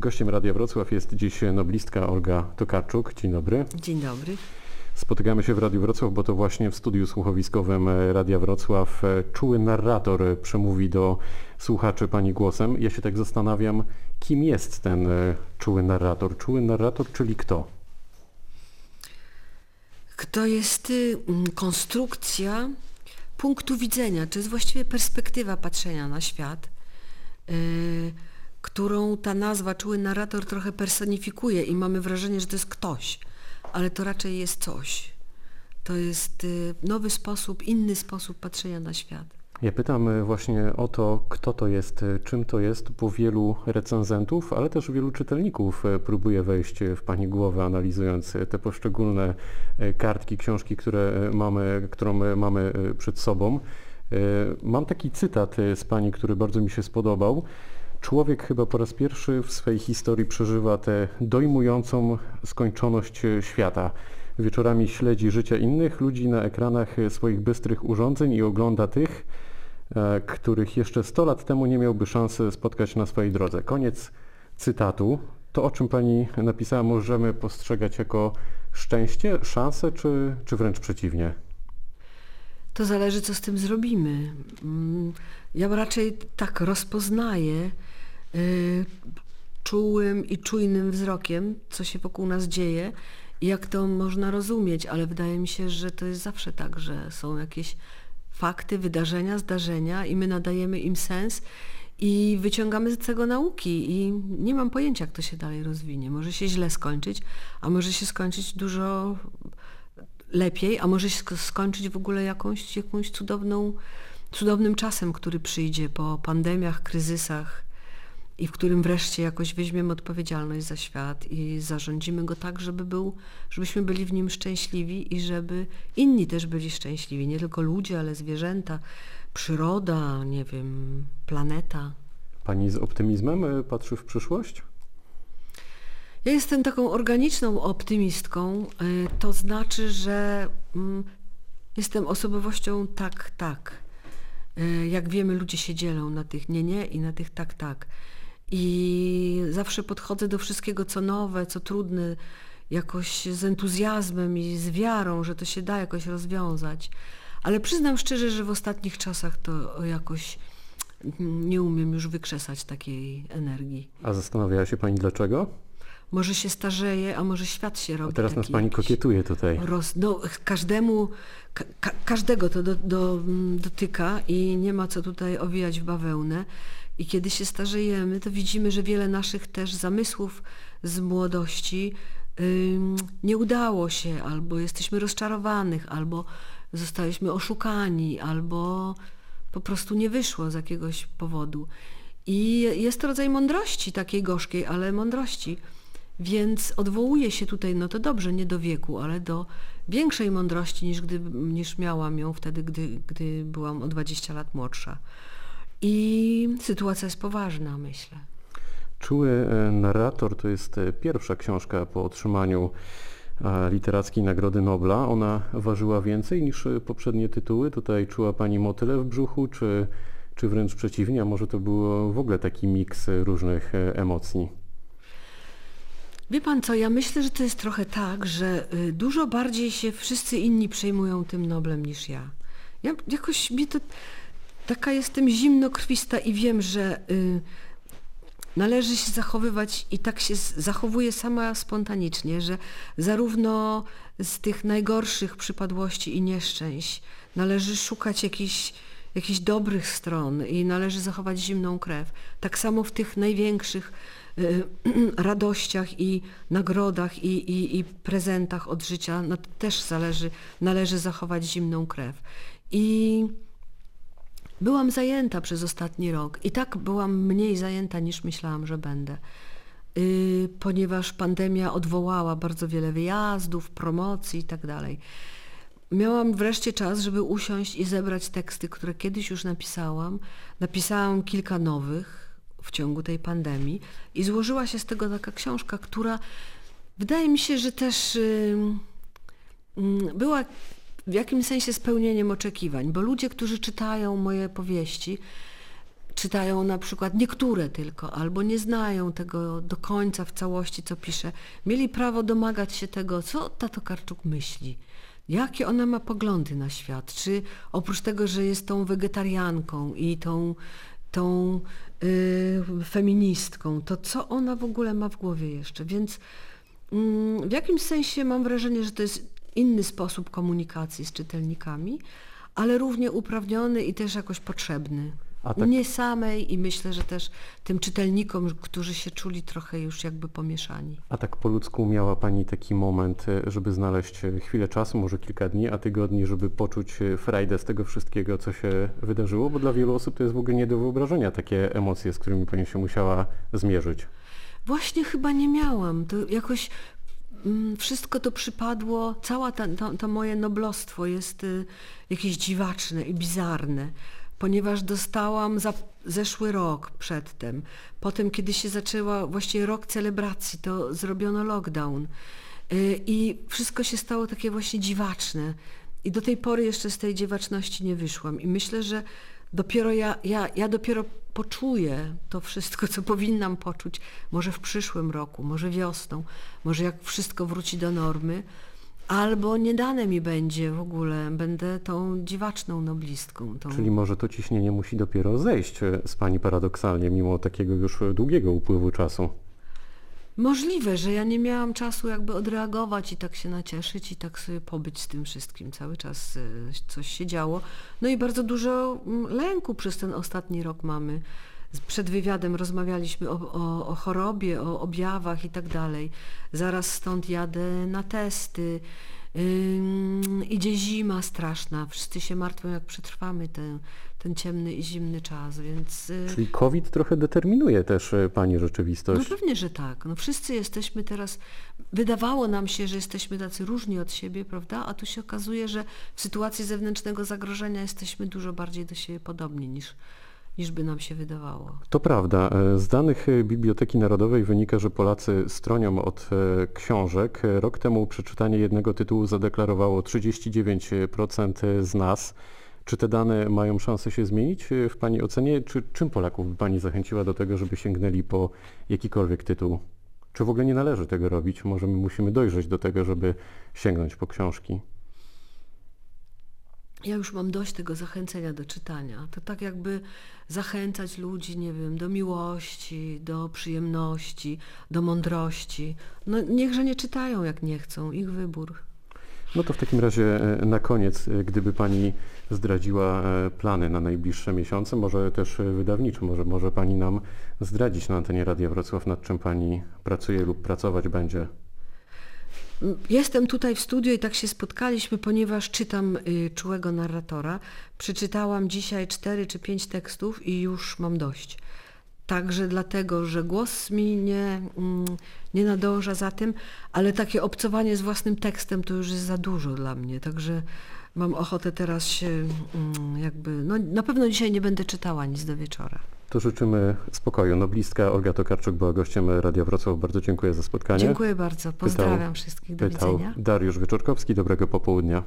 Gościem Radia Wrocław jest dziś noblistka Olga Tokarczuk. Dzień dobry. Dzień dobry. Spotykamy się w Radiu Wrocław, bo to właśnie w studiu słuchowiskowym Radia Wrocław czuły narrator przemówi do słuchaczy pani głosem. Ja się tak zastanawiam, kim jest ten czuły narrator? Czuły narrator, czyli kto? Kto jest y, konstrukcja punktu widzenia, czy jest właściwie perspektywa patrzenia na świat, y, którą ta nazwa czuły narrator trochę personifikuje i mamy wrażenie, że to jest ktoś, ale to raczej jest coś. To jest y, nowy sposób, inny sposób patrzenia na świat. Ja pytam e, właśnie o to, kto to jest, e, czym to jest, bo wielu recenzentów, ale też wielu czytelników próbuje wejść w Pani głowę, analizując te poszczególne kartki, książki, które mamy, którą mamy przed sobą. Mam taki cytat z Pani, który bardzo mi się spodobał. Człowiek chyba po raz pierwszy w swojej historii przeżywa tę dojmującą skończoność świata. Wieczorami śledzi życia innych ludzi na ekranach swoich bystrych urządzeń i ogląda tych, E, których jeszcze 100 lat temu nie miałby szansy spotkać na swojej drodze. Koniec cytatu. To, o czym Pani napisała, możemy postrzegać jako szczęście, szansę, czy, czy wręcz przeciwnie? To zależy, co z tym zrobimy. Mm, ja raczej tak rozpoznaję y, czułym i czujnym wzrokiem, co się wokół nas dzieje i jak to można rozumieć, ale wydaje mi się, że to jest zawsze tak, że są jakieś fakty, wydarzenia, zdarzenia i my nadajemy im sens i wyciągamy z tego nauki i nie mam pojęcia, jak to się dalej rozwinie. Może się źle skończyć, a może się skończyć dużo lepiej, a może się skończyć w ogóle jakąś, jakąś cudowną, cudownym czasem, który przyjdzie po pandemiach, kryzysach, i w którym wreszcie jakoś weźmiemy odpowiedzialność za świat i zarządzimy go tak, żeby był, żebyśmy byli w nim szczęśliwi i żeby inni też byli szczęśliwi. Nie tylko ludzie, ale zwierzęta, przyroda, nie wiem, planeta. Pani z optymizmem e, patrzy w przyszłość? Ja jestem taką organiczną optymistką. E, to znaczy, że mm, jestem osobowością tak, tak. E, jak wiemy, ludzie się dzielą na tych nie, nie i na tych tak, tak. I zawsze podchodzę do wszystkiego, co nowe, co trudne, jakoś z entuzjazmem i z wiarą, że to się da jakoś rozwiązać. Ale przyznam szczerze, że w ostatnich czasach to jakoś nie umiem już wykrzesać takiej energii. A zastanawiała się Pani dlaczego? Może się starzeje, a może świat się robi. A teraz nas Pani kokietuje tutaj. Roz, no, każdemu, ka, każdego to do, do, dotyka i nie ma co tutaj owijać w bawełnę. I kiedy się starzejemy, to widzimy, że wiele naszych też zamysłów z młodości nie udało się, albo jesteśmy rozczarowanych, albo zostaliśmy oszukani, albo po prostu nie wyszło z jakiegoś powodu. I jest to rodzaj mądrości, takiej gorzkiej, ale mądrości. Więc odwołuję się tutaj, no to dobrze, nie do wieku, ale do większej mądrości niż, gdy, niż miałam ją wtedy, gdy, gdy byłam o 20 lat młodsza. I sytuacja jest poważna, myślę. Czuły e, narrator to jest e, pierwsza książka po otrzymaniu e, literackiej Nagrody Nobla. Ona ważyła więcej niż poprzednie tytuły. Tutaj czuła Pani motyle w brzuchu, czy, czy wręcz przeciwnie, a może to był w ogóle taki miks różnych emocji? Wie pan co, ja myślę, że to jest trochę tak, że y, dużo bardziej się wszyscy inni przejmują tym Noblem niż ja. Ja jakoś mi to taka jestem zimnokrwista i wiem, że y, należy się zachowywać i tak się zachowuję sama spontanicznie, że zarówno z tych najgorszych przypadłości i nieszczęść należy szukać jakichś jakichś dobrych stron i należy zachować zimną krew. Tak samo w tych największych radościach i nagrodach i, i, i prezentach od życia no, też zależy, należy zachować zimną krew. I Byłam zajęta przez ostatni rok i tak byłam mniej zajęta niż myślałam, że będę. Yy, ponieważ pandemia odwołała bardzo wiele wyjazdów, promocji i tak. Miałam wreszcie czas, żeby usiąść i zebrać teksty, które kiedyś już napisałam. Napisałam kilka nowych w ciągu tej pandemii i złożyła się z tego taka książka, która wydaje mi się, że też była w jakimś sensie spełnieniem oczekiwań, bo ludzie, którzy czytają moje powieści, czytają na przykład niektóre tylko, albo nie znają tego do końca w całości, co pisze, mieli prawo domagać się tego, co Tato Karczuk myśli. Jakie ona ma poglądy na świat? Czy oprócz tego, że jest tą wegetarianką i tą, tą y, feministką, to co ona w ogóle ma w głowie jeszcze? Więc mm, w jakimś sensie mam wrażenie, że to jest inny sposób komunikacji z czytelnikami, ale równie uprawniony i też jakoś potrzebny. Tak- Mnie samej i myślę, że też tym czytelnikom, którzy się czuli trochę już jakby pomieszani. A tak po ludzku miała Pani taki moment, e, żeby znaleźć e, chwilę czasu, może kilka dni, a tygodni, żeby poczuć e, frajdę z tego wszystkiego, co się wydarzyło? Bo dla wielu osób to jest w ogóle nie do wyobrażenia takie emocje, z którymi Pani się musiała zmierzyć. Właśnie chyba nie miałam. To jakoś mm, wszystko to przypadło, ta, to moje noblostwo jest y, jakieś dziwaczne i bizarne, ponieważ dostałam za zeszły rok przedtem. Potem, kiedy się zaczęła właściwie rok celebracji, to zrobiono lockdown. Y, I wszystko się stało takie właśnie dziwaczne. I do tej pory jeszcze z tej dziwaczności nie wyszłam. I myślę, że dopiero ja, ja, ja dopiero poczuję to wszystko, co powinnam poczuć, może w przyszłym roku, może wiosną, może jak wszystko wróci do normy, albo nie dane mi będzie w ogóle, będę tą dziwaczną noblistką. Tą... Czyli może to ciśnienie musi dopiero zejść e, z Pani paradoksalnie, mimo takiego już długiego upływu czasu. Możliwe, że ja nie miałam czasu jakby odreagować i tak się nacieszyć i tak sobie pobyć z tym wszystkim. Cały czas e, coś się działo. No i bardzo dużo mm, lęku przez ten ostatni rok mamy. Przed wywiadem rozmawialiśmy o, o, o chorobie, o objawach i tak dalej. Zaraz stąd jadę na testy. Ym, idzie zima straszna. Wszyscy się martwią, jak przetrwamy ten, ten ciemny i zimny czas, więc... y, Czyli COVID trochę determinuje też e, Pani no rzeczywistość. pewnie, że tak. No wszyscy jesteśmy teraz, wydawało nam się, że jesteśmy tacy różni od siebie, prawda? A tu się okazuje, że w sytuacji zewnętrznego zagrożenia jesteśmy dużo bardziej do siebie podobni niż, niż by nam się wydawało. To prawda. E, Z danych e, Biblioteki Narodowej wynika, że Polacy stronią od e, książek. Rok temu przeczytanie jednego tytułu zadeklarowało 39% z nas. Czy te dane mają szansę się zmienić w Pani ocenie? Czy czym Polaków by Pani zachęciła do tego, żeby sięgnęli po jakikolwiek tytuł? Czy w ogóle nie należy tego robić? Może my musimy dojrzeć do tego, żeby sięgnąć po książki? Ja już mam dość tego zachęcenia do czytania. To tak jakby zachęcać ludzi, nie wiem, do miłości, do przyjemności, do mądrości. No niechże nie czytają, jak nie chcą. Ich wybór. No to w takim razie e, na koniec, e, gdyby Pani zdradziła e, plany na najbliższe miesiące, może też wydawnicze, może, może Pani nam zdradzić na antenie Radia Wrocław, nad czym Pani pracuje lub pracować będzie. Jestem tutaj w studiu i tak się spotkaliśmy, ponieważ czytam y, czułego narratora. Przeczytałam dzisiaj cztery czy pięć tekstów i już mam dość. Także dlatego, że głos mi nie, mm, nie nadąża za tym, ale takie obcowanie z własnym tekstem to już jest za dużo dla mnie. Także mam ochotę teraz się mm, jakby, no na pewno dzisiaj nie będę czytała nic do wieczora. To życzymy spokoju. Noblistka Olga Tokarczuk była gościem Radia Wrocław. Bardzo dziękuję za spotkanie. Dziękuję bardzo. Pozdrawiam wszystkich. Do Pytał widzenia. Dariusz Wyczorkowski. Dobrego popołudnia.